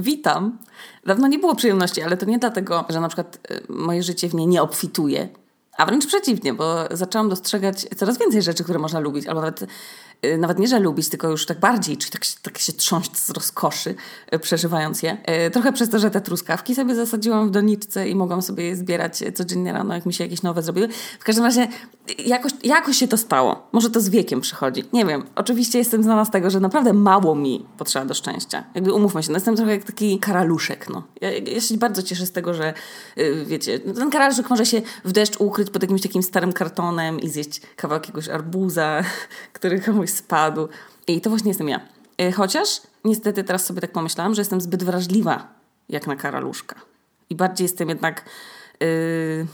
Witam. Dawno nie było przyjemności, ale to nie dlatego, że na przykład y, moje życie w niej nie obfituje, a wręcz przeciwnie, bo zaczęłam dostrzegać coraz więcej rzeczy, które można lubić, albo nawet Y, nawet nie, że lubić, tylko już tak bardziej, czyli tak, tak się trząść z rozkoszy, y, przeżywając je. Trochę przez to, że te truskawki sobie zasadziłam w doniczce i mogłam sobie je zbierać codziennie rano, jak mi się jakieś nowe zrobiły. W każdym razie jakoś, jakoś się to stało. Może to z wiekiem przychodzi. Nie wiem. Oczywiście jestem znana z tego, że naprawdę mało mi potrzeba do szczęścia. Jakby umówmy się, no jestem trochę jak taki karaluszek. No. Ja, ja się bardzo cieszę z tego, że wiecie, ten karaluszek może się w deszcz ukryć pod jakimś takim starym kartonem i zjeść kawałek jakiegoś arbuza, który komuś spadł. I to właśnie jestem ja. E, chociaż niestety teraz sobie tak pomyślałam, że jestem zbyt wrażliwa jak na karaluszka. I bardziej jestem jednak yy,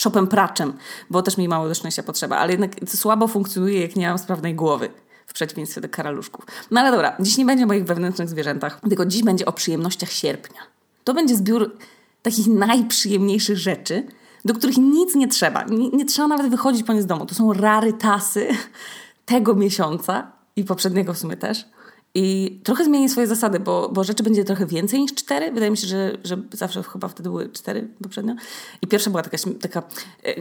szopem praczem, bo też mi mało do szczęścia potrzeba. Ale jednak słabo funkcjonuje, jak nie mam sprawnej głowy. W przeciwieństwie do karaluszków. No ale dobra, dziś nie będzie o moich wewnętrznych zwierzętach, tylko dziś będzie o przyjemnościach sierpnia. To będzie zbiór takich najprzyjemniejszych rzeczy, do których nic nie trzeba. Nie, nie trzeba nawet wychodzić po nie z domu. To są rarytasy tego miesiąca i poprzedniego w sumie też. I trochę zmienię swoje zasady, bo, bo rzeczy będzie trochę więcej niż cztery. Wydaje mi się, że, że zawsze chyba wtedy były cztery poprzednio. I pierwsza była taka, taka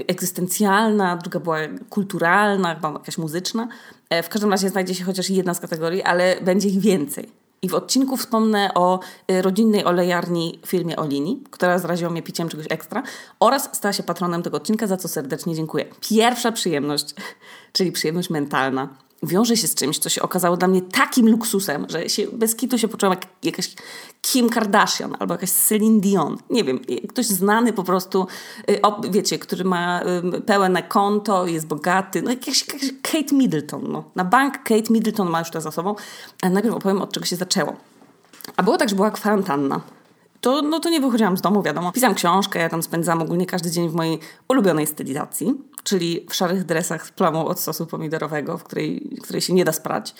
egzystencjalna, druga była kulturalna, chyba jakaś muzyczna. E, w każdym razie znajdzie się chociaż jedna z kategorii, ale będzie ich więcej. I w odcinku wspomnę o e, rodzinnej olejarni firmie Olini, która zraziła mnie piciem czegoś ekstra oraz stała się patronem tego odcinka, za co serdecznie dziękuję. Pierwsza przyjemność, czyli przyjemność mentalna, wiąże się z czymś, co się okazało dla mnie takim luksusem, że się bez kitu się poczułam jak jakaś Kim Kardashian albo jakaś Celine Dion. Nie wiem, ktoś znany po prostu, y, wiecie, który ma pełne konto, jest bogaty. No jakiś, jakiś Kate Middleton. No. Na bank Kate Middleton ma już to za sobą. Ale najpierw opowiem, od czego się zaczęło. A było tak, że była kwarantanna to, no to nie wychodziłam z domu, wiadomo. Pisałam książkę, ja tam spędzam ogólnie każdy dzień w mojej ulubionej stylizacji, czyli w szarych dresach z plamą od sosu pomidorowego, w której, której się nie da sprać,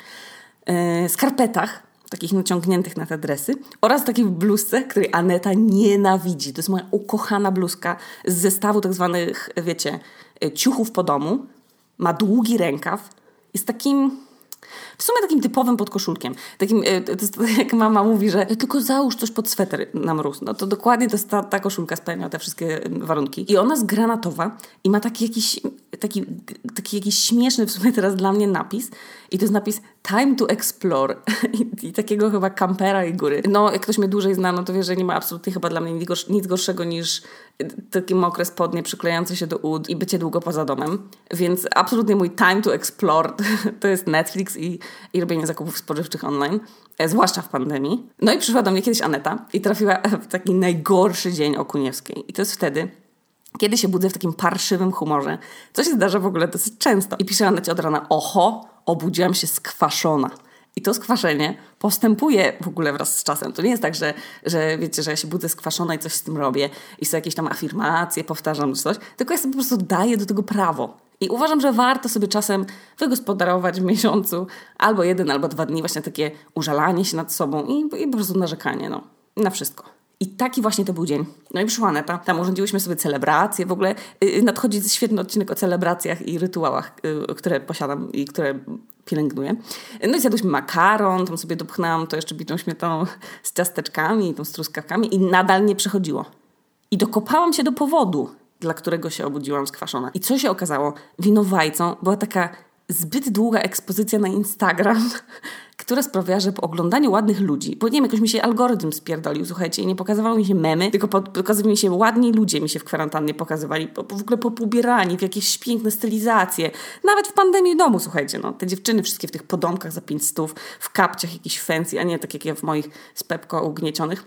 yy, skarpetach, takich naciągniętych na te dresy oraz takiej bluzce, której Aneta nienawidzi. To jest moja ukochana bluzka z zestawu tak zwanych, wiecie, e, ciuchów po domu. Ma długi rękaw. Jest takim w sumie takim typowym podkoszulkiem. Takim, e, to jest, jak mama mówi, że tylko załóż coś pod sweter na mróz. No to dokładnie to jest ta, ta koszulka spełnia te wszystkie warunki. I ona jest granatowa i ma taki jakiś, taki, taki jakiś śmieszny w sumie teraz dla mnie napis. I to jest napis Time to Explore. I, I, takiego chyba kampera i góry. No, jak ktoś mnie dłużej zna, no to wie, że nie ma absolutnie chyba dla mnie nic gorszego niż takie mokre spodnie przyklejające się do ud i bycie długo poza domem. Więc absolutnie mój time to explore to jest Netflix i, i robienie zakupów spożywczych online, e, zwłaszcza w pandemii. No i przyszła do mnie kiedyś Aneta i trafiła w taki najgorszy dzień o Kuniewskiej. I to jest wtedy, kiedy się budzę w takim parszywym humorze, co się zdarza w ogóle dosyć często. I piszę Anecie od rana, oho, obudziłam się skwaszona. I to skwaszenie postępuje w ogóle wraz z czasem. To nie jest tak, że, że wiecie, że ja się budzę skwaszona i coś z tym robię i sobie jakieś tam afirmacje powtarzam czy coś, tylko ja sobie po prostu daję do tego prawo. I uważam, że warto sobie czasem wygospodarować w miesiącu albo jeden, albo dwa dni właśnie takie użalanie się nad sobą i, i po prostu narzekanie, no. Na wszystko. I taki właśnie to był dzień. No i przyszła Aneta, tam urządziłyśmy sobie celebracje, w ogóle yy, nadchodzi świetny odcinek o celebracjach i rytuałach, yy, które posiadam i które pielęgnuję. No i zjadłyśmy makaron, tam sobie dopchnęłam to jeszcze bitą śmietaną z ciasteczkami, tą z truskawkami i nadal nie przechodziło. I dokopałam się do powodu, dla którego się obudziłam skwaszona. I co się okazało? Winowajcą była taka zbyt długa ekspozycja na Instagram, która sprawiała, że po oglądaniu ładnych ludzi, bo nie wiem, jakoś mi się algorytm spierdolił, słuchajcie, i nie pokazywały mi się memy, tylko pokazywali mi się ładni ludzie, mi się w kwarantannie pokazywali, po, w ogóle popubierani, w jakieś piękne stylizacje. Nawet w pandemii domu, słuchajcie, no, te dziewczyny wszystkie w tych podomkach za pięć stów, w kapciach jakiś fancy, a nie tak jak ja w moich spepko ugniecionych.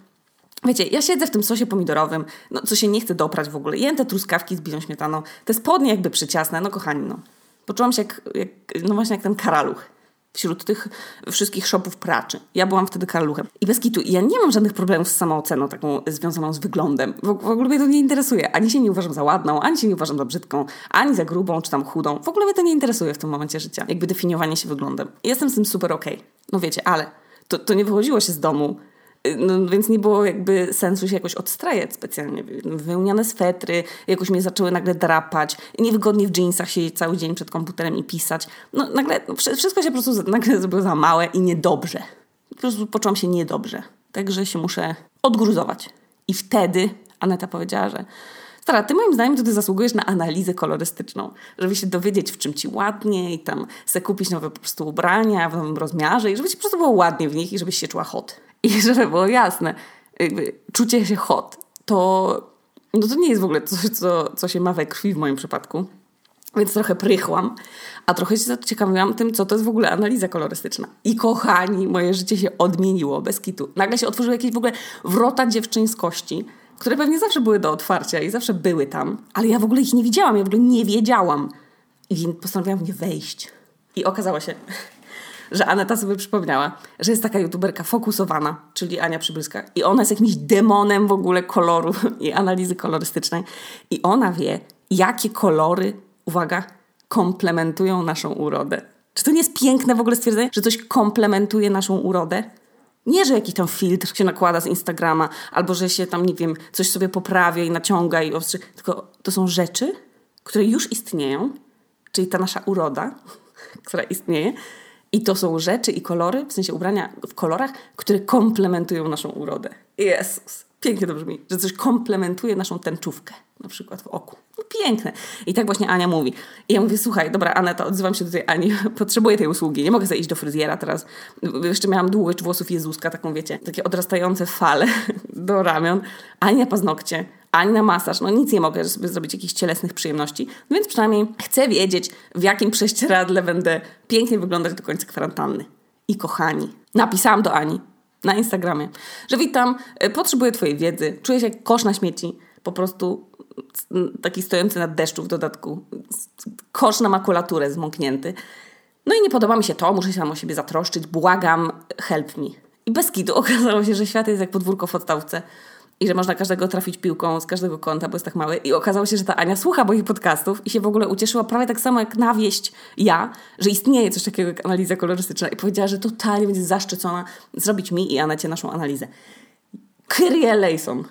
Wiecie, ja siedzę w tym sosie pomidorowym, no co się nie chce doprać w ogóle. Jem te truskawki z biną śmietaną, te spodnie jakby przyciasne, no kochani, no. Poczułam się jak, jak, no właśnie jak ten karaluch wśród tych wszystkich shopów praczy. Ja byłam wtedy karaluchem. I bez kitu, ja nie mam żadnych problemów z samooceną taką związaną z wyglądem. W, w, ogóle mnie to nie interesuje. Ani się nie uważam za ładną, ani się nie uważam za brzydką, ani za grubą, czy tam chudą. W ogóle mnie to nie interesuje w tym momencie życia. Jakby definiowanie się wyglądem. Jestem z tym super okej. Okay. No wiecie, ale to, to nie wychodziło się z domu no, więc nie było jakby sensu się jakoś odstrajać specjalnie. Wyłniane swetry jakoś mnie zaczęły nagle drapać. Niewygodnie w jeansach siedzieć cały dzień przed komputerem i pisać. No nagle no, wszystko się po prostu nagle zrobiło za małe i niedobrze. Po prostu poczułam się niedobrze. także się muszę odgruzować. I wtedy Aneta powiedziała, że Stara, ty moim zdaniem ty zasługujesz na analizę kolorystyczną, żeby się dowiedzieć, w czym ci ładnie i tam se kupić nowe po prostu ubrania w nowym rozmiarze i żeby ci po prostu było ładnie w nich i żebyś się czuła hot. I żeby było jasne, jakby czucie się hot, to, no to nie jest w ogóle coś, co, co się ma we krwi w moim przypadku. Więc trochę prychłam, a trochę się zaciekawiłam tym, co to jest w ogóle analiza kolorystyczna. I kochani, moje życie się odmieniło bez kitu. Nagle się otworzyły jakieś w ogóle wrota dziewczyńskości, które pewnie zawsze były do otwarcia i zawsze były tam, ale ja w ogóle ich nie widziałam, ja w ogóle nie wiedziałam. I postanowiłam w nie wejść. I okazało się, że Aneta sobie przypomniała, że jest taka youtuberka fokusowana, czyli Ania Przybylska. I ona jest jakimś demonem w ogóle koloru i analizy kolorystycznej. I ona wie, jakie kolory, uwaga, komplementują naszą urodę. Czy to nie jest piękne w ogóle stwierdzenie, że coś komplementuje naszą urodę? Nie, że jakiś tam filtr się nakłada z Instagrama, albo że się tam, nie wiem, coś sobie poprawia i naciąga i ostrzy, tylko to są rzeczy, które już istnieją, czyli ta nasza uroda, która istnieje, i to są rzeczy i kolory, w sensie ubrania w kolorach, które komplementują naszą urodę. Jezus, pięknie to brzmi, że coś komplementuje naszą tęczówkę, na przykład w oku. No, piękne. I tak właśnie Ania mówi. I ja mówię, słuchaj, dobra, Aneta, odzywam się do tej Ani, potrzebuję tej usługi, nie mogę sobie iść do fryzjera teraz. Jeszcze miałam długość włosów Jezuska, taką wiecie, takie odrastające fale do ramion, ani na paznokcie, ani na masaż, no nic nie mogę żeby zrobić jakichś cielesnych przyjemności, no więc przynajmniej chcę wiedzieć, w jakim prześcieradle będę pięknie wyglądać do końca kwarantanny. I kochani, napisałam do Ani na Instagramie, że witam, e, potrzebuję Twojej wiedzy, czuję się jak kosz na śmieci, po prostu taki stojący na deszczu w dodatku, kosz na makulaturę zmoknięty. No i nie podoba mi się to, muszę się tam o siebie zatroszczyć, błagam, help me. I bez kitu okazało się, że świat jest jak podwórko w podstawce i że można każdego trafić piłką z każdego kąta, bo jest tak mały. I okazało się, że ta Ania słucha moich podcastów i się w ogóle ucieszyła prawie tak samo jak na wieść ja, że istnieje coś takiego jak analiza kolorystyczna i powiedziała, że totalnie będzie zaszczycona zrobić mi i Anecie naszą analizę. Kyrie Lejson.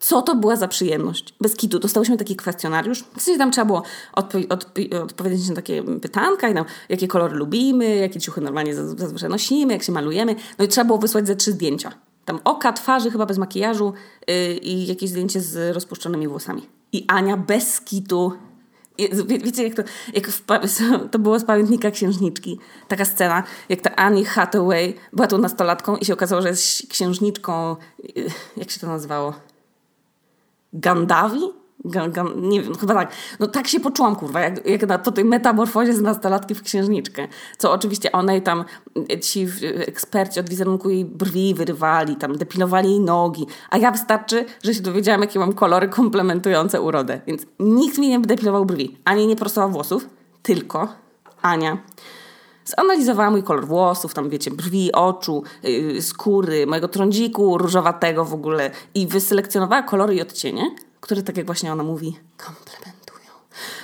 Co to była za przyjemność? Bez kitu. Dostałyśmy taki kwestionariusz. W sensie tam trzeba było odpo- odpowiedzieć na takie pytanka i tam, jakie kolory lubimy, jakie ciuchy normalnie zazwyczaj nosimy, jak się malujemy. No i trzeba było wysłać ze trzy zdjęcia tam oka, twarzy, chyba bez makijażu yy, i jakieś zdjęcie z rozpuszczonymi włosami. I Ania bez kitu. Wie, wiecie, jak to, jak w, to było z pamiętnika księżniczki. Taka scena, jak ta Annie Hathaway była tu nastolatką i się okazało, że jest księżniczką, yy, jak się to nazywało? Gandawi? Nie wiem, chyba tak. No tak się poczułam, kurwa, jak, jak na, po tej metamorfozie z nastolatki w księżniczkę. Co oczywiście one tam, e, ci eksperci od wizerunku jej brwi wyrywali, tam depilowali jej nogi. A ja wystarczy, że się dowiedziałam, jakie mam kolory komplementujące urodę. Więc nikt mi nie depilował brwi, ani nie prostował włosów, tylko Ania zanalizowała mój kolor włosów, tam wiecie, brwi, oczu, yy, skóry, mojego trądziku różowatego w ogóle i wyselekcjonowała kolory i odcienie, które, tak jak właśnie ona mówi, komplementują.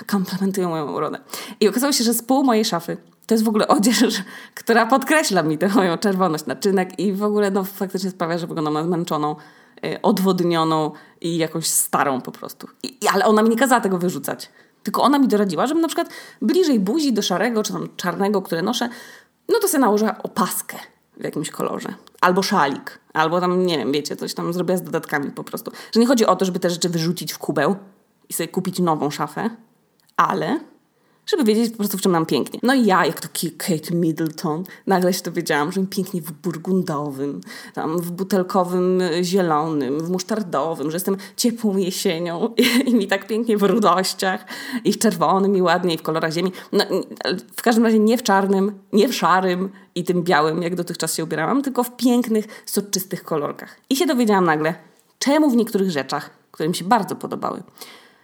Komplementują moją urodę. I okazało się, że z pół mojej szafy to jest w ogóle odzież, która podkreśla mi tę moją czerwoność naczynek i w ogóle no, faktycznie sprawia, że wyglądam na zmęczoną, yy, odwodnioną i jakąś starą po prostu. I, ale ona mi nie kazała tego wyrzucać. Tylko ona mi doradziła, żebym na przykład bliżej buzi do szarego czy tam czarnego, które noszę, no to sobie nałożyła opaskę w jakimś kolorze. Albo szalik. Albo tam, nie wiem, wiecie, coś tam zrobię z dodatkami po prostu. Że nie chodzi o to, żeby te rzeczy wyrzucić w kubeł i sobie kupić nową szafę, ale żeby wiedzieć po prostu, w czym nam pięknie. No i ja, jak to Kate Middleton, nagle się dowiedziałam, że mi pięknie w burgundowym, tam w butelkowym zielonym, w musztardowym, że jestem ciepłą jesienią i, i mi tak pięknie w rudościach i w czerwonym i ładnie i w kolorach ziemi. No, w każdym razie nie w czarnym, nie w szarym i tym białym, jak dotychczas się ubierałam, tylko w pięknych, soczystych kolorkach. I się dowiedziałam nagle, czemu w niektórych rzeczach, które mi się bardzo podobały,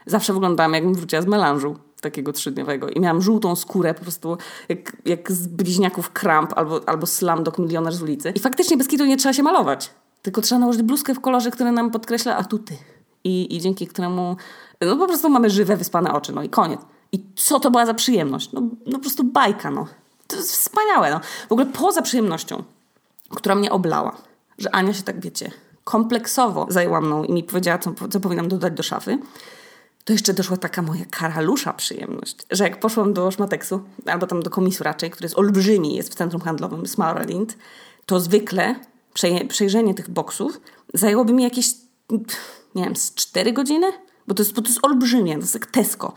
zawsze wyglądałam jakbym wróciła z melanżu takiego trzydniowego i miałam żółtą skórę po prostu jak, jak z bliźniaków Kramp albo, albo Slamdog Milioner z ulicy. I faktycznie bez kitu nie trzeba się malować, tylko trzeba nałożyć bluzkę w kolorze, który nam podkreśla atuty i, i dzięki któremu no po prostu mamy żywe, wyspane oczy, no i koniec. I co to była za przyjemność? No, no po prostu bajka, no. To jest wspaniałe, no. W ogóle poza przyjemnością, która mnie oblała, że Ania się tak, wiecie, kompleksowo zajęła mną i mi powiedziała, co, co powinnam dodać do szafy, to jeszcze doszła taka moja karalusza przyjemność, że jak poszłam do Szmateksu, albo tam do komisu raczej, który jest olbrzymi, jest w centrum handlowym Smaralind, to zwykle przejrzenie tych boksów zajęłoby mi jakieś, nie wiem, z 4 godziny? Bo to jest, bo to jest olbrzymie, to jest jak Tesco.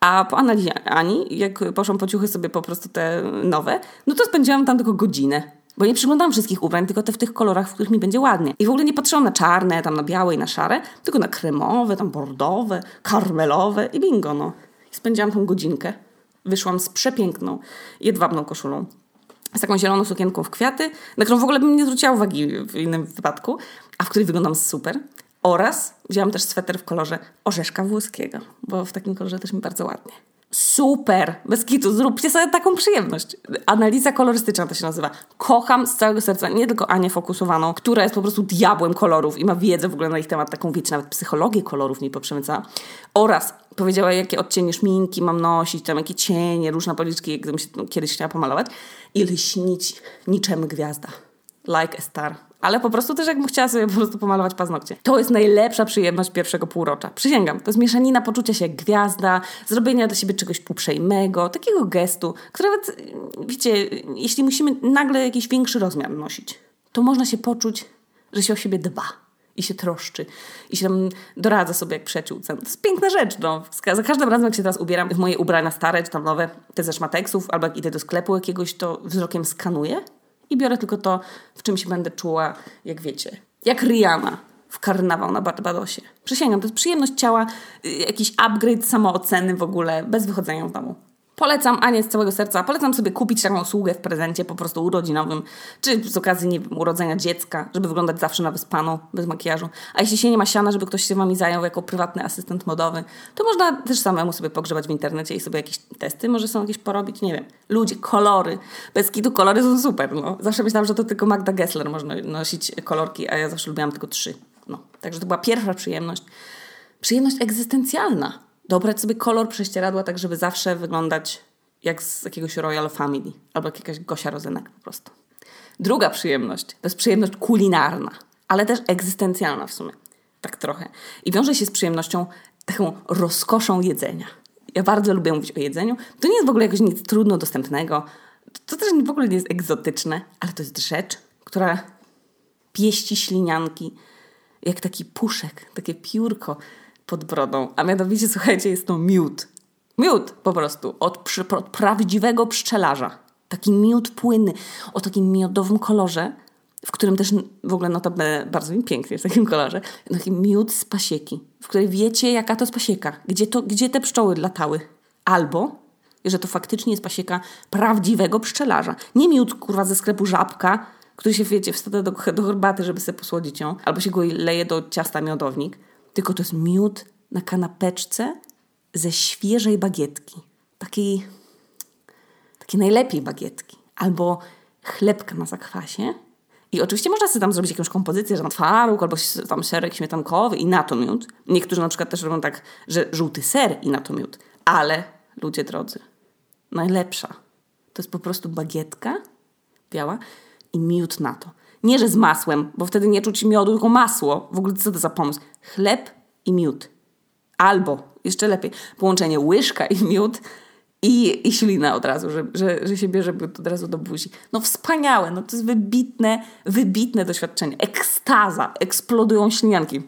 A po analizie Ani, jak poszłam po ciuchy sobie po prostu te nowe, no to spędziłam tam tylko godzinę. Bo nie przyglądam wszystkich ubrań, tylko te w tych kolorach, w których mi będzie ładnie. I w ogóle nie patrzyłam na czarne, tam na białe i na szare, tylko na kremowe, tam bordowe, karmelowe i bingo, no. I spędziłam tą godzinkę. Wyszłam z przepiękną, jedwabną koszulą. Z taką zieloną sukienką w kwiaty, na którą w ogóle bym nie zwróciła uwagi w innym wypadku, a w której wyglądam super. Oraz wzięłam też sweter w kolorze orzeszka włoskiego, bo w takim kolorze też mi bardzo ładnie. Super! Bez kitu, zróbcie sobie taką przyjemność. Analiza kolorystyczna to się nazywa. Kocham z całego serca nie tylko Anię Fokusowaną, która jest po prostu diabłem kolorów i ma wiedzę w ogóle na ich temat, taką wiecie, nawet psychologię kolorów mi poprzemycała. Oraz powiedziała, jakie odcienie szminki mam nosić, tam jakie cienie, różne policzki, jak się kiedyś chciała pomalować. I lśnić niczym gwiazda. Like a star ale po prostu też jakbym chciała sobie po prostu pomalować paznokcie. To jest najlepsza przyjemność pierwszego półrocza. Przysięgam, to jest mieszanina poczucia się jak gwiazda, zrobienia dla siebie czegoś uprzejmego, takiego gestu, który nawet, wiecie, jeśli musimy nagle jakiś większy rozmiar nosić, to można się poczuć, że się o siebie dba i się troszczy i się tam doradza sobie jak przyjaciółce. To jest piękna rzecz, no. Za każdym razem, jak się teraz ubieram w moje ubrania stare czy tam nowe, te ze szmateksów, albo jak idę do sklepu jakiegoś, to wzrokiem skanuję i biorę tylko to, w czym się będę czuła, jak wiecie, jak Rihanna w karnawał na Barbadosie. Przysięgam, to jest przyjemność ciała, y, jakiś upgrade samooceny w ogóle, bez wychodzenia z domu. Polecam, a nie z całego serca, polecam sobie kupić taką usługę w prezencie po prostu urodzinowym, czy z okazji nie wiem, urodzenia dziecka, żeby wyglądać zawsze na wyspaną, bez makijażu. A jeśli się nie ma siana, żeby ktoś się wami zajął jako prywatny asystent modowy, to można też samemu sobie pogrzebać w internecie i sobie jakieś testy może są jakieś porobić, nie wiem. Ludzie, kolory. Bez kitu kolory są super, no. Zawsze myślałam, że to tylko Magda Gessler można nosić kolorki, a ja zawsze lubiłam tylko trzy. No. Także to była pierwsza przyjemność. Przyjemność egzystencjalna dobrać sobie kolor prześcieradła tak, żeby zawsze wyglądać jak z jakiegoś Royal Family albo jak jakaś Gosia Rozenek po prostu. Druga przyjemność to jest przyjemność kulinarna, ale też egzystencjalna w sumie. Tak trochę. I wiąże się z przyjemnością taką rozkoszą jedzenia. Ja bardzo lubię mówić o jedzeniu. To nie jest w ogóle jakoś nic trudno dostępnego. To też w ogóle nie jest egzotyczne, ale to jest rzecz, która pieści ślinianki jak taki puszek, takie piórko pod brodą. A mianowicie, słuchajcie, jest to miód. Miód po prostu od, przy, od prawdziwego pszczelarza. Taki miód płynny, o takim miodowym kolorze, w którym też w ogóle notabene bardzo mi pięknie w takim kolorze, taki miód z pasieki, w której wiecie, jaka to jest pasieka, gdzie, to, gdzie te pszczoły latały. Albo, że to faktycznie jest pasieka prawdziwego pszczelarza. Nie miód, kurwa, ze sklepu żabka, który się, wiecie, wstawia do, do herbaty, żeby sobie posłodzić ją, albo się go leje do ciasta miodownik tylko to jest miód na kanapeczce ze świeżej bagietki. Takiej, takiej najlepiej bagietki. Albo chlebka na zakwasie. I oczywiście można sobie tam zrobić jakąś kompozycję, że na twaróg, albo tam serek śmietankowy i na to miód. Niektórzy na przykład też robią tak, że żółty ser i na to miód. Ale, ludzie drodzy, najlepsza to jest po prostu bagietka biała i miód na to. Nie, że z masłem, bo wtedy nie czuć miodu, tylko masło. W ogóle co to za pomysł? Chleb i miód. Albo, jeszcze lepiej, połączenie łyżka i miód i, i ślina od razu, że, że, że się bierze od razu do buzi. No wspaniałe, no to jest wybitne, wybitne doświadczenie. Ekstaza, eksplodują ślinianki.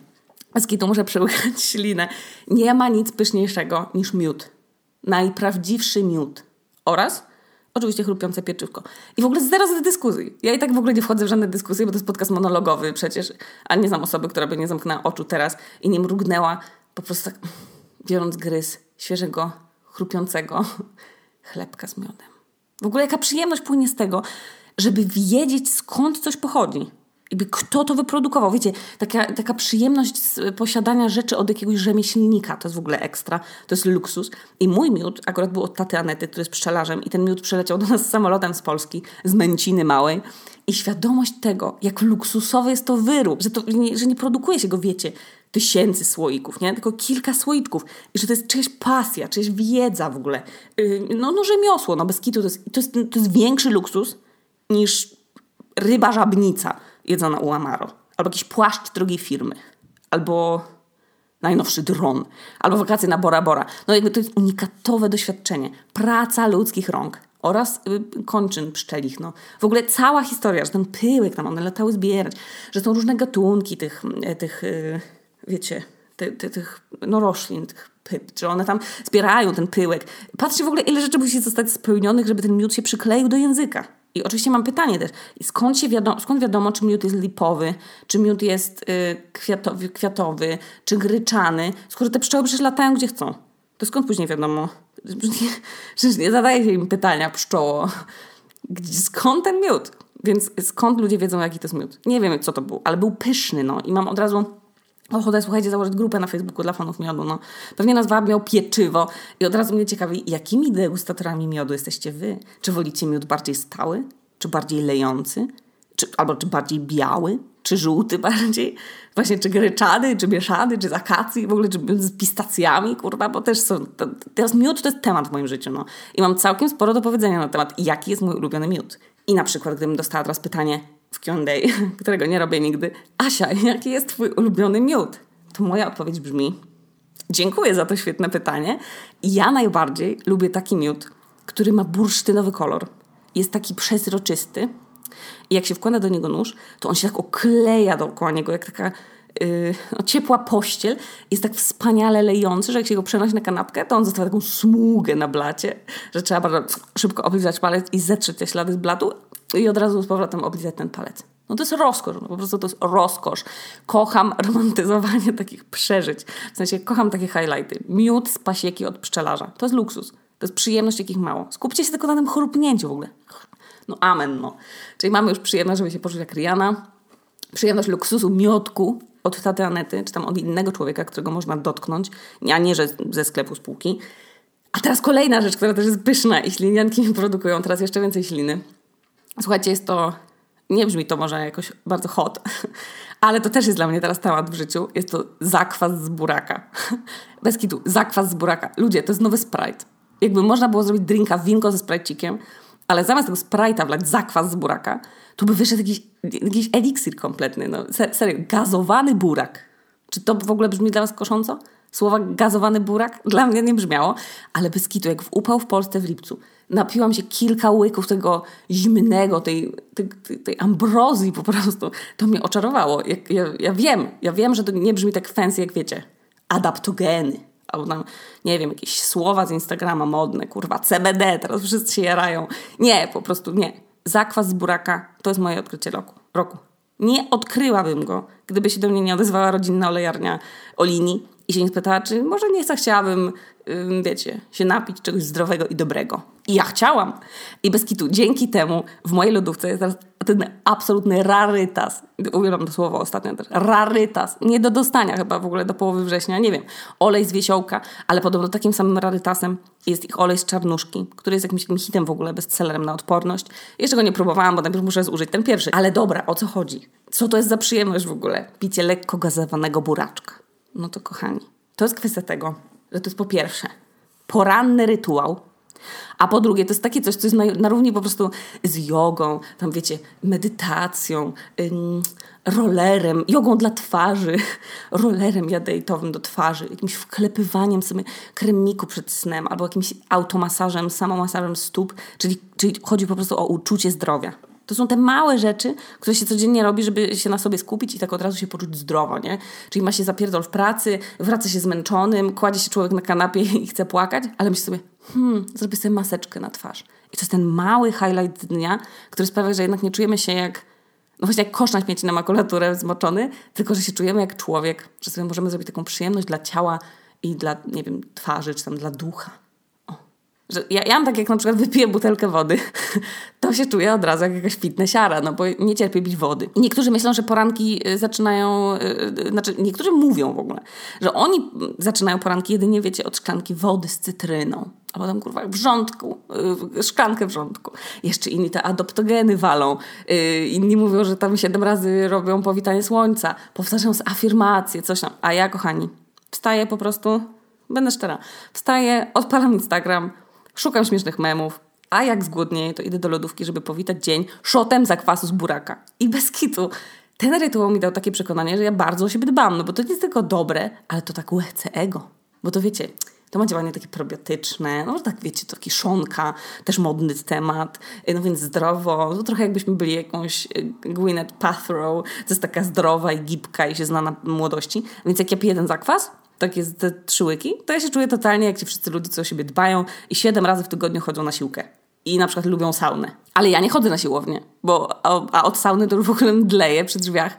Z kitu muszę przełychać ślinę. Nie ma nic pyszniejszego niż miód. Najprawdziwszy miód. Oraz Oczywiście chrupiące pieczywko. I w ogóle zero z dyskusji. Ja i tak w ogóle nie wchodzę w żadne dyskusje, bo to jest podcast monologowy przecież, a nie znam osoby, która by nie zamknęła oczu teraz i nie mrugnęła, po prostu tak biorąc gryz świeżego, chrupiącego chlebka z miodem. W ogóle jaka przyjemność płynie z tego, żeby wiedzieć skąd coś pochodzi jakby kto to wyprodukował. Wiecie, taka, taka przyjemność z posiadania rzeczy od jakiegoś rzemieślnika, to jest w ogóle ekstra, to jest luksus. I mój miód akurat był od taty Anety, który jest pszczelarzem i ten miód przeleciał do nas samolotem z Polski, z Męciny Małej. I świadomość tego, jak luksusowy jest to wyrób, że, to, że nie produkuje się go, wiecie, tysięcy słoików, nie? tylko kilka słoiczków. I że to jest czyjaś pasja, czyjaś wiedza w ogóle. Yy, no, no rzemiosło, no bez kitu. To jest, to jest, to jest większy luksus niż ryba żabnica jedzona u Amaro. Albo jakiś płaszcz drugiej firmy. Albo najnowszy dron. Albo wakacje na Bora Bora. No jakby to jest unikatowe doświadczenie. Praca ludzkich rąk. oraz y, kończyn pszczelich. No. W ogóle cała historia, że ten pyłek tam, one latały zbierać, że są różne gatunki tych, y, tych y, wiecie, ty, ty, tych no, roślin, tych pyp, że one tam zbierają ten pyłek. Patrzcie w ogóle, ile rzeczy musi zostać spełnionych, żeby ten miód się przykleił do języka. I oczywiście mam pytanie też, skąd, się wiadomo, skąd wiadomo, czy miód jest lipowy, czy miód jest y, kwiatowy, kwiatowy, czy gryczany, skoro te pszczoły przecież latają gdzie chcą. To skąd później wiadomo? Przecież nie zadaje się im pytania pszczoło. Skąd ten miód? Więc skąd ludzie wiedzą, jaki to jest miód? Nie wiem, co to był, ale był pyszny, no. I mam od razu ochotę, słuchajcie, założyć grupę na Facebooku dla fanów miodu, no. Pewnie nazwa miał pieczywo i od razu mnie ciekawi, jakimi degustatorami miodu jesteście wy? Czy wolicie miód bardziej stały? Czy bardziej lejący? Czy, albo czy bardziej biały? Czy żółty bardziej? Właśnie czy gryczany, czy mieszany, czy z w ogóle czy z pistacjami, kurwa, bo też są... To, teraz miód to jest temat w moim życiu, no. I mam całkiem sporo do powiedzenia na temat, jaki jest mój ulubiony miód. I na przykład, gdybym dostała teraz pytanie w Q&A, którego nie robię nigdy, Asia, jaki jest twój ulubiony miód? To moja odpowiedź brzmi, dziękuję za to świetne pytanie. Ja najbardziej lubię taki miód, który ma bursztynowy kolor. Jest taki przezroczysty, i jak się wkłada do niego nóż, to on się tak okleja dookoła niego, jak taka yy, no, ciepła pościel. Jest tak wspaniale lejący, że jak się go przenosi na kanapkę, to on zostawia taką smugę na blacie, że trzeba bardzo szybko oblizać palec i zetrzeć te ślady z blatu i od razu z powrotem oblizać ten palec. No to jest rozkosz, no po prostu to jest rozkosz. Kocham romantyzowanie takich przeżyć. W sensie kocham takie highlighty. Miód z pasieki od pszczelarza. To jest luksus. To jest przyjemność, jakich mało. Skupcie się tylko na tym chrupnięciu w ogóle. No amen, no. Czyli mamy już przyjemność, żeby się poczuć jak Rihanna. Przyjemność luksusu miodku od taty Anety, czy tam od innego człowieka, którego można dotknąć, a nie, że ze sklepu spółki. A teraz kolejna rzecz, która też jest pyszna i ślinianki produkują teraz jeszcze więcej śliny. Słuchajcie, jest to, nie brzmi to może jakoś bardzo hot, ale to też jest dla mnie teraz temat w życiu. Jest to zakwas z buraka. Bez kitu, zakwas z buraka. Ludzie, to jest nowy Sprite. Jakby można było zrobić drinka winko ze sprajcikiem, ale zamiast tego Sprite'a wlać zakwas z buraka, to by wyszedł jakiś, jakiś eliksir kompletny. No, serio, gazowany burak. Czy to w ogóle brzmi dla was kosząco? Słowa gazowany burak? Dla mnie nie brzmiało, ale bez kitu, jak w upał w Polsce w lipcu, napiłam się kilka łyków tego zimnego, tej, tej, tej ambrozji po prostu. To mnie oczarowało. Ja, ja, ja wiem, ja wiem, że to nie brzmi tak fancy, jak wiecie. Adaptogeny albo tam, nie wiem, jakieś słowa z Instagrama modne, kurwa, CBD, teraz wszyscy się jarają. Nie, po prostu nie. Zakwas z buraka to jest moje odkrycie roku. roku. Nie odkryłabym go, gdyby się do mnie nie odezwała rodzinna olejarnia Olini i się nie spytała, czy może nie chciałabym, wiecie, się napić czegoś zdrowego i dobrego. I ja chciałam. I bez kitu, dzięki temu w mojej lodówce jest teraz ten absolutny rarytas. Uwielbiam to słowo ostatnio też. Rarytas. Nie do dostania chyba w ogóle do połowy września, nie wiem. Olej z wiesiołka, ale podobno takim samym rarytasem jest ich olej z czarnuszki, który jest jakimś takim hitem w ogóle, bestsellerem na odporność. Jeszcze go nie próbowałam, bo najpierw muszę zużyć ten pierwszy. Ale dobra, o co chodzi? Co to jest za przyjemność w ogóle? Picie lekko gazowanego buraczka. No to kochani, to jest kwestia tego, że to jest po pierwsze poranny rytuał, a po drugie, to jest takie coś, co jest na, na równi po prostu z jogą, tam wiecie, medytacją, ym, rollerem, jogą dla twarzy, rollerem jadejtowym do twarzy, jakimś wklepywaniem sobie kremiku przed snem, albo jakimś automasażem, samomasażem stóp, czyli, czyli chodzi po prostu o uczucie zdrowia. To są te małe rzeczy, które się codziennie robi, żeby się na sobie skupić i tak od razu się poczuć zdrowo, nie? Czyli ma się zapierdol w pracy, wraca się zmęczonym, kładzie się człowiek na kanapie i chce płakać, ale myśli sobie, hmm, zrobię sobie maseczkę na twarz. I to jest ten mały highlight dnia, który sprawia, że jednak nie czujemy się jak, no właśnie jak kosz na śmieci na makulaturę zmoczony, tylko że się czujemy jak człowiek, że sobie możemy zrobić taką przyjemność dla ciała i dla, nie wiem, twarzy, czy tam dla ducha. Że ja, ja mam tak, jak na przykład wypiję butelkę wody, to się czuję od razu jak jakaś fitnessiara, no bo nie cierpię pić wody. Niektórzy myślą, że poranki y, zaczynają, yy, znaczy niektórzy mówią w ogóle, że oni zaczynają poranki jedynie, wiecie, od szklanki wody z cytryną. A potem, kurwa, wrzątku, szklankę wrzątku. Jeszcze inni te adoptogeny walą. Inni mówią, że tam siedem razy robią powitanie słońca. Powtarzają afirmacje, coś tam. A ja, kochani, wstaję po prostu, będę szczera, wstaję, odpalam Instagram, Szukam śmiesznych memów, a jak zgłodnieję, to idę do lodówki, żeby powitać dzień szotem zakwasu z buraka. I bez kitu. Ten rytuał mi dał takie przekonanie, że ja bardzo o siebie dbam, no bo to nie jest tylko dobre, ale to tak łechce ego. Bo to wiecie, To ma działanie takie probiotyczne, no tak wiecie, to kiszonka, też modny temat, no więc zdrowo, no trochę jakbyśmy byli jakąś Gwyneth Paltrow, to jest taka zdrowa i gibka i się zna na młodości, więc jak ja piję ten zakwas, tak jest te trzy łyki, to ja się czuję totalnie jak ci wszyscy ludzie, co o siebie dbają i siedem razy w tygodniu chodzą na siłkę. I na przykład lubią saunę. Ale ja nie chodzę na siłownię, bo a od sauny to już w ogóle mdleję przy drzwiach,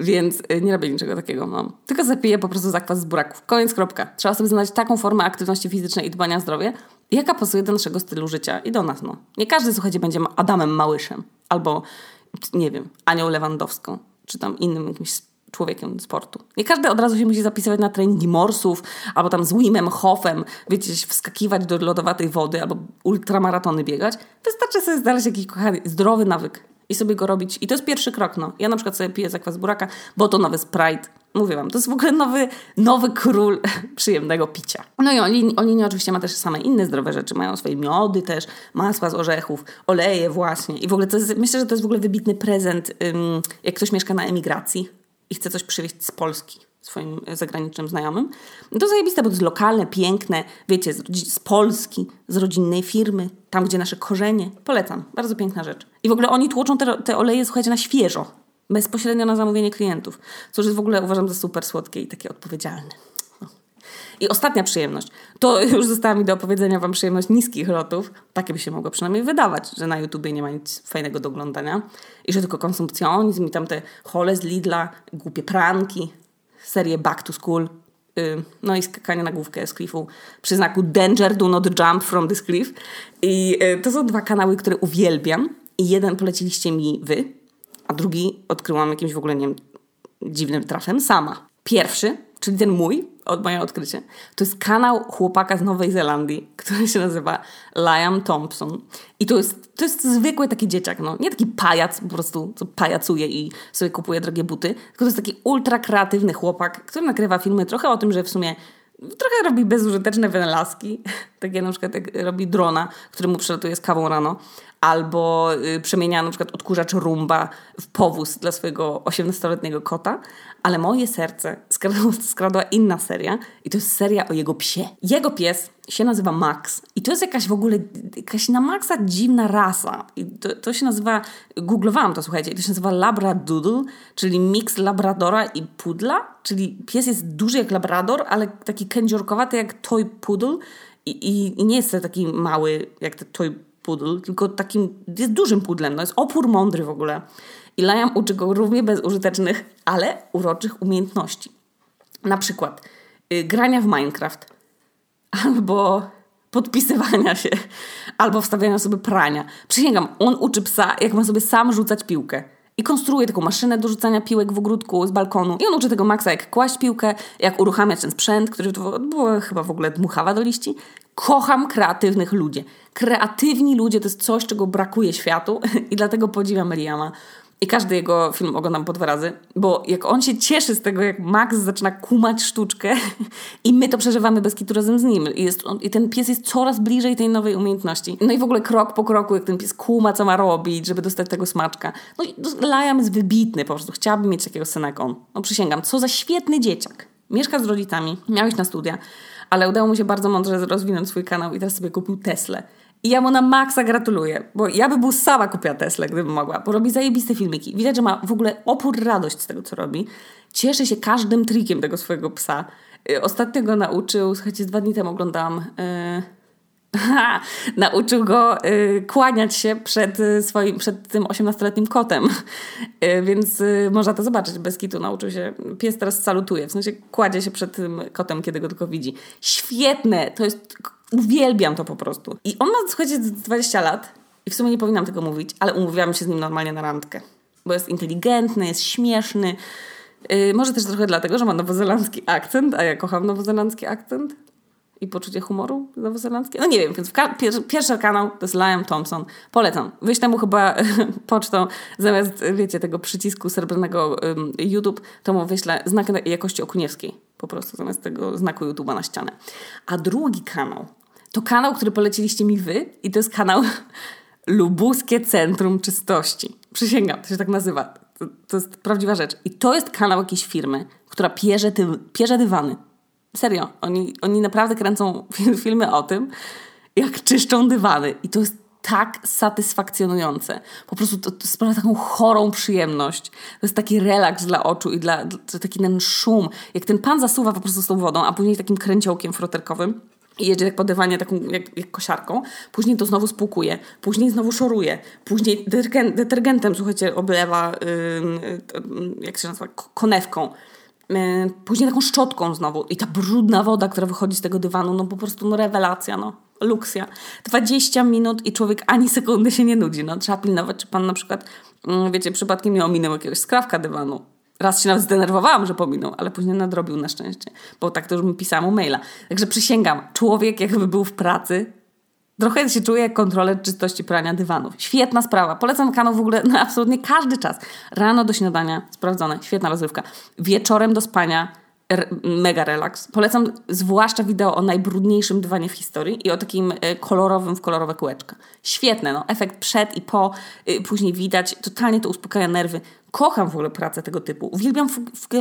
więc y, nie robię niczego takiego. No. Tylko zapiję po prostu zakwas z buraków. Koniec, kropka. Trzeba sobie znaleźć taką formę aktywności fizycznej i dbania o zdrowie, jaka pasuje do naszego stylu życia i do nas. No. Nie każdy, słuchajcie, będzie Adamem Małyszem albo, nie wiem, Anią Lewandowską, czy tam innym jakimś człowiekiem sportu. Nie każdy od razu się musi zapisywać na treningi morsów, albo tam z Wimem Hofem, wiecie, wskakiwać do lodowatej wody, albo ultramaratony biegać. Wystarczy sobie znaleźć jakiś kochany, zdrowy nawyk i sobie go robić. I to jest pierwszy krok, no. Ja na przykład sobie piję zakwas buraka, bo to nowy Sprite. Mówię wam, to jest w ogóle nowy, nowy król przyjemnego picia. No i Olini, Olini oczywiście ma też same inne zdrowe rzeczy. Mają swoje miody też, masła z orzechów, oleje właśnie. I w ogóle to jest, myślę, że to jest w ogóle wybitny prezent, um, jak ktoś mieszka na emigracji i chce coś przywieźć z Polski swoim zagranicznym znajomym, to zajebiste, bo to jest lokalne, piękne, wiecie, z, z, Polski, z rodzinnej firmy, tam gdzie nasze korzenie. Polecam, bardzo piękna rzecz. I w ogóle oni tłoczą te, te oleje, słuchajcie, na świeżo, bezpośrednio na zamówienie klientów, co już w ogóle uważam za super słodkie i takie odpowiedzialne. I ostatnia przyjemność. To już została mi do opowiedzenia Wam przyjemność niskich lotów. Takie by się mogło przynajmniej wydawać, że na YouTubie nie ma nic fajnego do oglądania. I że tylko konsumpcjonizm i tam te hole z Lidla, głupie pranki, serię Back to School, yy, no i skakanie na główkę z cliffu przy znaku Danger, do not jump from this cliff. I yy, to są dwa kanały, które uwielbiam. I jeden poleciliście mi wy, a drugi odkryłam jakimś w ogóle, nie wiem, dziwnym trafem sama. Pierwszy, czyli ten mój, od moje odkrycie, to jest kanał chłopaka z Nowej Zelandii, który się nazywa Liam Thompson. I to jest, to jest zwykły taki dzieciak, no. Nie taki pajac po prostu, co pajacuje i sobie kupuje drogie buty, tylko to jest taki ultra kreatywny chłopak, który nakrywa filmy trochę o tym, że w sumie trochę robi bezużyteczne wynalazki, takie na przykład jak robi drona, który mu przelatuje z kawą rano, albo y, przemienia na przykład odkurzacz rumba w powóz dla swojego 18-letniego kota, ale moje serce skradła, skradła inna seria i to jest seria o jego psie. Jego pies się nazywa Max i to jest jakaś w ogóle, jakaś na Maxa dziwna rasa. I to, to się nazywa, googlowałam to słuchajcie, to się nazywa Labradoodle, czyli miks Labradora i Pudla, czyli pies jest duży jak Labrador, ale taki kędziorkowaty jak Toy Poodle i, i, i nie jest to taki mały jak ten Toy Poodle, tylko takim, jest dużym pudlem, no jest opór mądry w ogóle. I Liam uczy go równie bezużytecznych, ale uroczych umiejętności. Na przykład y, grania w Minecraft, albo podpisywania się, albo wstawiania sobie prania. Przysięgam, on uczy psa, jak ma sobie sam rzucać piłkę. I konstruuje taką maszynę do rzucania piłek w ogródku z balkonu. I on uczy tego Maxa, jak kłaść piłkę, jak uruchamiać ten sprzęt, który to było chyba w ogóle dmuchawa do liści. Kocham kreatywnych ludzi. Kreatywni ludzie to jest coś, czego brakuje światu i dlatego podziwiam Liama. I każdy jego film oglądam po dwa razy, bo jak on się cieszy z tego, jak Max zaczyna kumać sztuczkę i my to przeżywamy bez kitu razem z nim. I, jest on, I ten pies jest coraz bliżej tej nowej umiejętności. No i w ogóle krok po kroku, jak ten pies kuma, co ma robić, żeby dostać tego smaczka. No i Liam jest wybitny po prostu. Chciałabym mieć takiego syna jak on. No przysięgam, co za świetny dzieciak. Mieszka z rodzicami, miałeś na studia, ale udało mu się bardzo mądrze rozwinąć swój kanał i teraz sobie kupił Teslę. I ja mu na maksa gratuluję, bo ja by był sama kupiła Tesla, gdybym mogła, bo robi zajebiste filmiki. Widać, że ma w ogóle opór radość z tego, co robi. Cieszy się każdym trikiem tego swojego psa. Y, ostatnio go nauczył, słuchajcie, dwa dni temu oglądałam... Yy... nauczył go y, kłaniać się przed, y, swoim, przed tym 18-letnim kotem. Y, więc y, można to zobaczyć. Bez kitu nauczył się. Pies teraz salutuje, w sensie kładzie się przed tym kotem, kiedy go tylko widzi. Świetne! To jest Uwielbiam to po prostu. I on ma, słuchajcie, 20 lat i w sumie nie powinnam tego mówić, ale umówiłam się z nim normalnie na randkę. Bo jest inteligentny, jest śmieszny. Yy, może też trochę dlatego, że ma nowozelandzki akcent, a ja kocham nowozelandzki akcent i poczucie humoru nowozelandzkie. No nie wiem, więc pier pierwszy kanał to jest Liam Thompson. Polecam. Wyjść temu chyba pocztą zamiast, wiecie, tego przycisku srebrnego YouTube, to mu wyślę znak jakości okuniewskiej. Po prostu zamiast tego znaku YouTube'a na ścianę. A drugi kanał to kanał, który poleciliście mi wy i to jest kanał Lubuskie Centrum Czystości. Przysięgam, to się tak nazywa. To, to jest prawdziwa rzecz. I to jest kanał jakiejś firmy, która pierze, ty, pierze dywany. Serio, oni, oni naprawdę kręcą filmy o tym, jak czyszczą dywany. I to jest tak satysfakcjonujące. Po prostu to, to sprawia taką chorą przyjemność. To jest taki relaks dla oczu i dla, dla taki ten szum. Jak ten pan zasuwa po prostu z tą wodą, a później takim kręciołkiem froterkowym i jedzie tak po dywanie taką jak, jak kosiarką, później to znowu spłukuje, później znowu szoruje, później detergen, detergentem, słuchajcie, oblewa, yy, jak się nazywa, konewką. Yy, później taką szczotką znowu i ta brudna woda, która wychodzi z tego dywanu, no po prostu no rewelacja, no luksja. 20 minut i człowiek ani sekundy się nie nudzi. No, trzeba pilnować, czy pan na przykład, mm, wiecie, przypadkiem nie ominął jakiegoś skrawka dywanu. Raz się nawet zdenerwowałam, że pominął, ale później nadrobił na szczęście, bo tak to już mi pisałam maila. Także przysięgam, człowiek jakby był w pracy, trochę się czuje jak kontroler czystości prania dywanów. Świetna sprawa. Polecam kanał w ogóle na absolutnie każdy czas. Rano do śniadania, sprawdzone, świetna rozrywka. Wieczorem do spania, mega relaks. Polecam zwłaszcza wideo o najbrudniejszym dywanie w historii i o takim e, kolorowym w kolorowe kółeczka. Świetne, no. Efekt przed i po, y, później widać. Totalnie to uspokaja nerwy. Kocham w ogóle pracę tego typu. Uwielbiam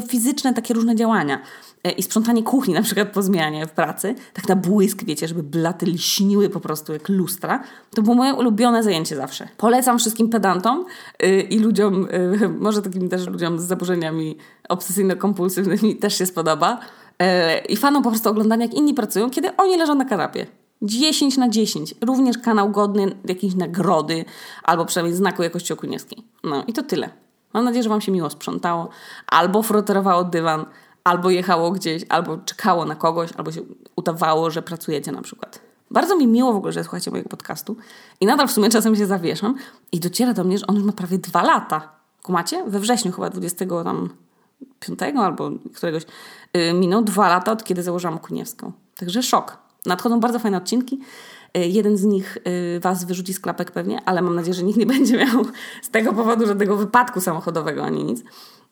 fizyczne takie różne działania. E, I sprzątanie kuchni na przykład po zmianie w pracy. Tak na błysk, wiecie, żeby blaty lśniły po prostu jak lustra. To było moje ulubione zajęcie zawsze. Polecam wszystkim pedantom y, i ludziom, y, może takim też ludziom z zaburzeniami obsesyjno-kompulsywnymi też się spodoba. E, I fanom po prostu oglądania, jak inni pracują, kiedy oni leżą na kanapie. 10 na 10. Również kanał godny jakiejś nagrody albo przynajmniej znaku jakości okuniewskiej. No i to tyle. Mam nadzieję, że Wam się miło sprzątało, albo froterowało dywan, albo jechało gdzieś, albo czekało na kogoś, albo się udawało, że pracujecie na przykład. Bardzo mi miło w ogóle, że słuchacie mojego podcastu i nadal w sumie czasem się zawieszam i dociera do mnie, że on już ma prawie dwa lata. Kumacie? We wrześniu chyba 20 tam 5 albo któregoś yy, minął dwa lata od kiedy założyłam Kuniewską. Także szok. Nadchodzą bardzo fajne odcinki. Y, jeden z nich y, Was wyrzuci z klapek pewnie, ale mam nadzieję, że nikt nie będzie miał z tego powodu żadnego wypadku samochodowego ani nic.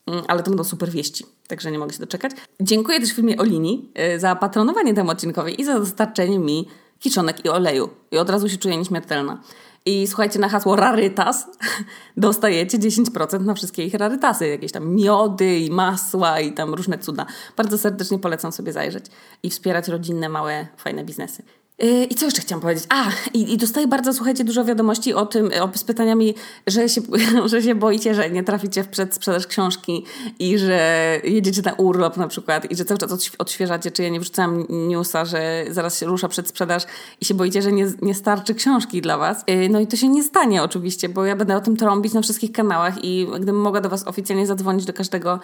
Mm, ale to będą super wieści, także nie mogę się doczekać. Dziękuję też firmie Olini y, za patronowanie temu odcinkowi i za dostarczenie mi kiszonek i oleju. I od razu się czuję nieśmiertelna. I słuchajcie, na hasło rarytas dostajecie 10% na wszystkie ich rarytasy. Jakieś tam miody i masła i tam różne cuda. Bardzo serdecznie polecam sobie zajrzeć i wspierać rodzinne, małe, fajne biznesy. Yy, I co jeszcze chciałam powiedzieć? A, i, i dostaję bardzo, słuchajcie, dużo wiadomości o tym, o, z pytaniami, że się, że się boicie, że nie traficie w przedsprzedaż książki i że jedziecie na urlop na przykład i że cały czas odświeżacie, czy ja nie wrzucam newsa, że zaraz się rusza przedsprzedaż i się boicie, że nie, nie starczy książki dla was. Yy, no i to się nie stanie oczywiście, bo ja będę o tym trąbić na wszystkich kanałach i gdybym mogła do was oficjalnie zadzwonić do każdego,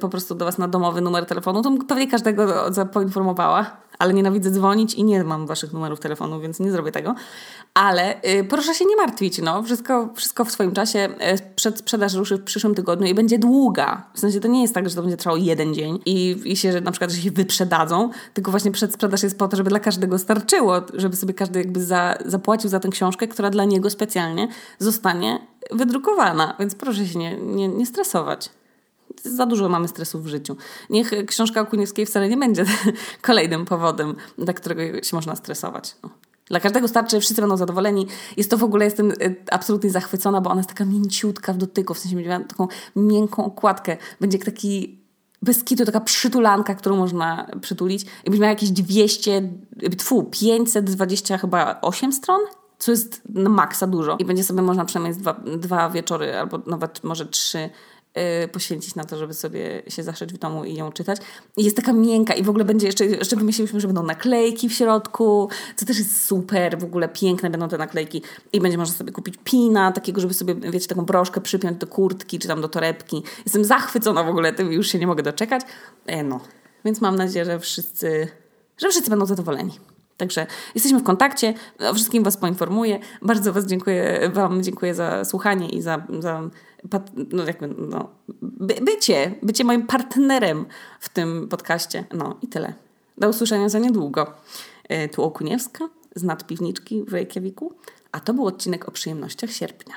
po prostu do was na domowy numer telefonu, to bym pewnie każdego poinformowała ale nienawidzę dzwonić i nie mam waszych numerów telefonu, więc nie zrobię tego. Ale y, proszę się nie martwić, no. Wszystko, wszystko w swoim czasie. Y, przedsprzedaż ruszy w przyszłym tygodniu i będzie długa. W sensie to nie jest tak, że to będzie trwało jeden dzień i, i się, że na przykład, że się wyprzedadzą, tylko właśnie przedsprzedaż jest po to, żeby dla każdego starczyło, żeby sobie każdy jakby za, zapłacił za tę książkę, która dla niego specjalnie zostanie wydrukowana. Więc proszę się nie, nie, nie stresować za dużo mamy stresu w życiu. Niech książka Okuniewskiej wcale nie będzie kolejnym powodem, dla którego się można stresować. No. Dla każdego starczy, wszyscy będą zadowoleni. Jest to w ogóle, jestem y, absolutnie zachwycona, bo ona jest taka mięciutka w dotyku, w sensie będzie miała taką miękką okładkę. Będzie taki bez kitu taka przytulanka, którą można przytulić. I będzie miała jakieś 200, tfu, 520 chyba 8 stron, co jest na maksa dużo. I będzie sobie można przynajmniej dwa, dwa wieczory albo nawet może trzy poświęcić na to, żeby sobie się zaszedć w domu i ją czytać. I jest taka miękka i w ogóle będzie jeszcze, jeszcze wymyśliliśmy, że będą naklejki w środku, co też jest super, w ogóle piękne będą te naklejki i będzie można sobie kupić pina, takiego, żeby sobie, wiecie, taką broszkę przypiąć do kurtki czy tam do torebki. Jestem zachwycona w ogóle tym już się nie mogę doczekać. E, no, więc mam nadzieję, że wszyscy, że wszyscy będą zadowoleni. Także jesteśmy w kontakcie, o wszystkim Was poinformuję. Bardzo Was dziękuję, Wam dziękuję za słuchanie i za, za no, jakby, no, by, bycie, bycie moim partnerem w tym podcaście. No i tyle. Do usłyszenia za niedługo. E, tu Okuniewska z nadpiwniczki w Reykjaviku, a to był odcinek o przyjemnościach sierpnia.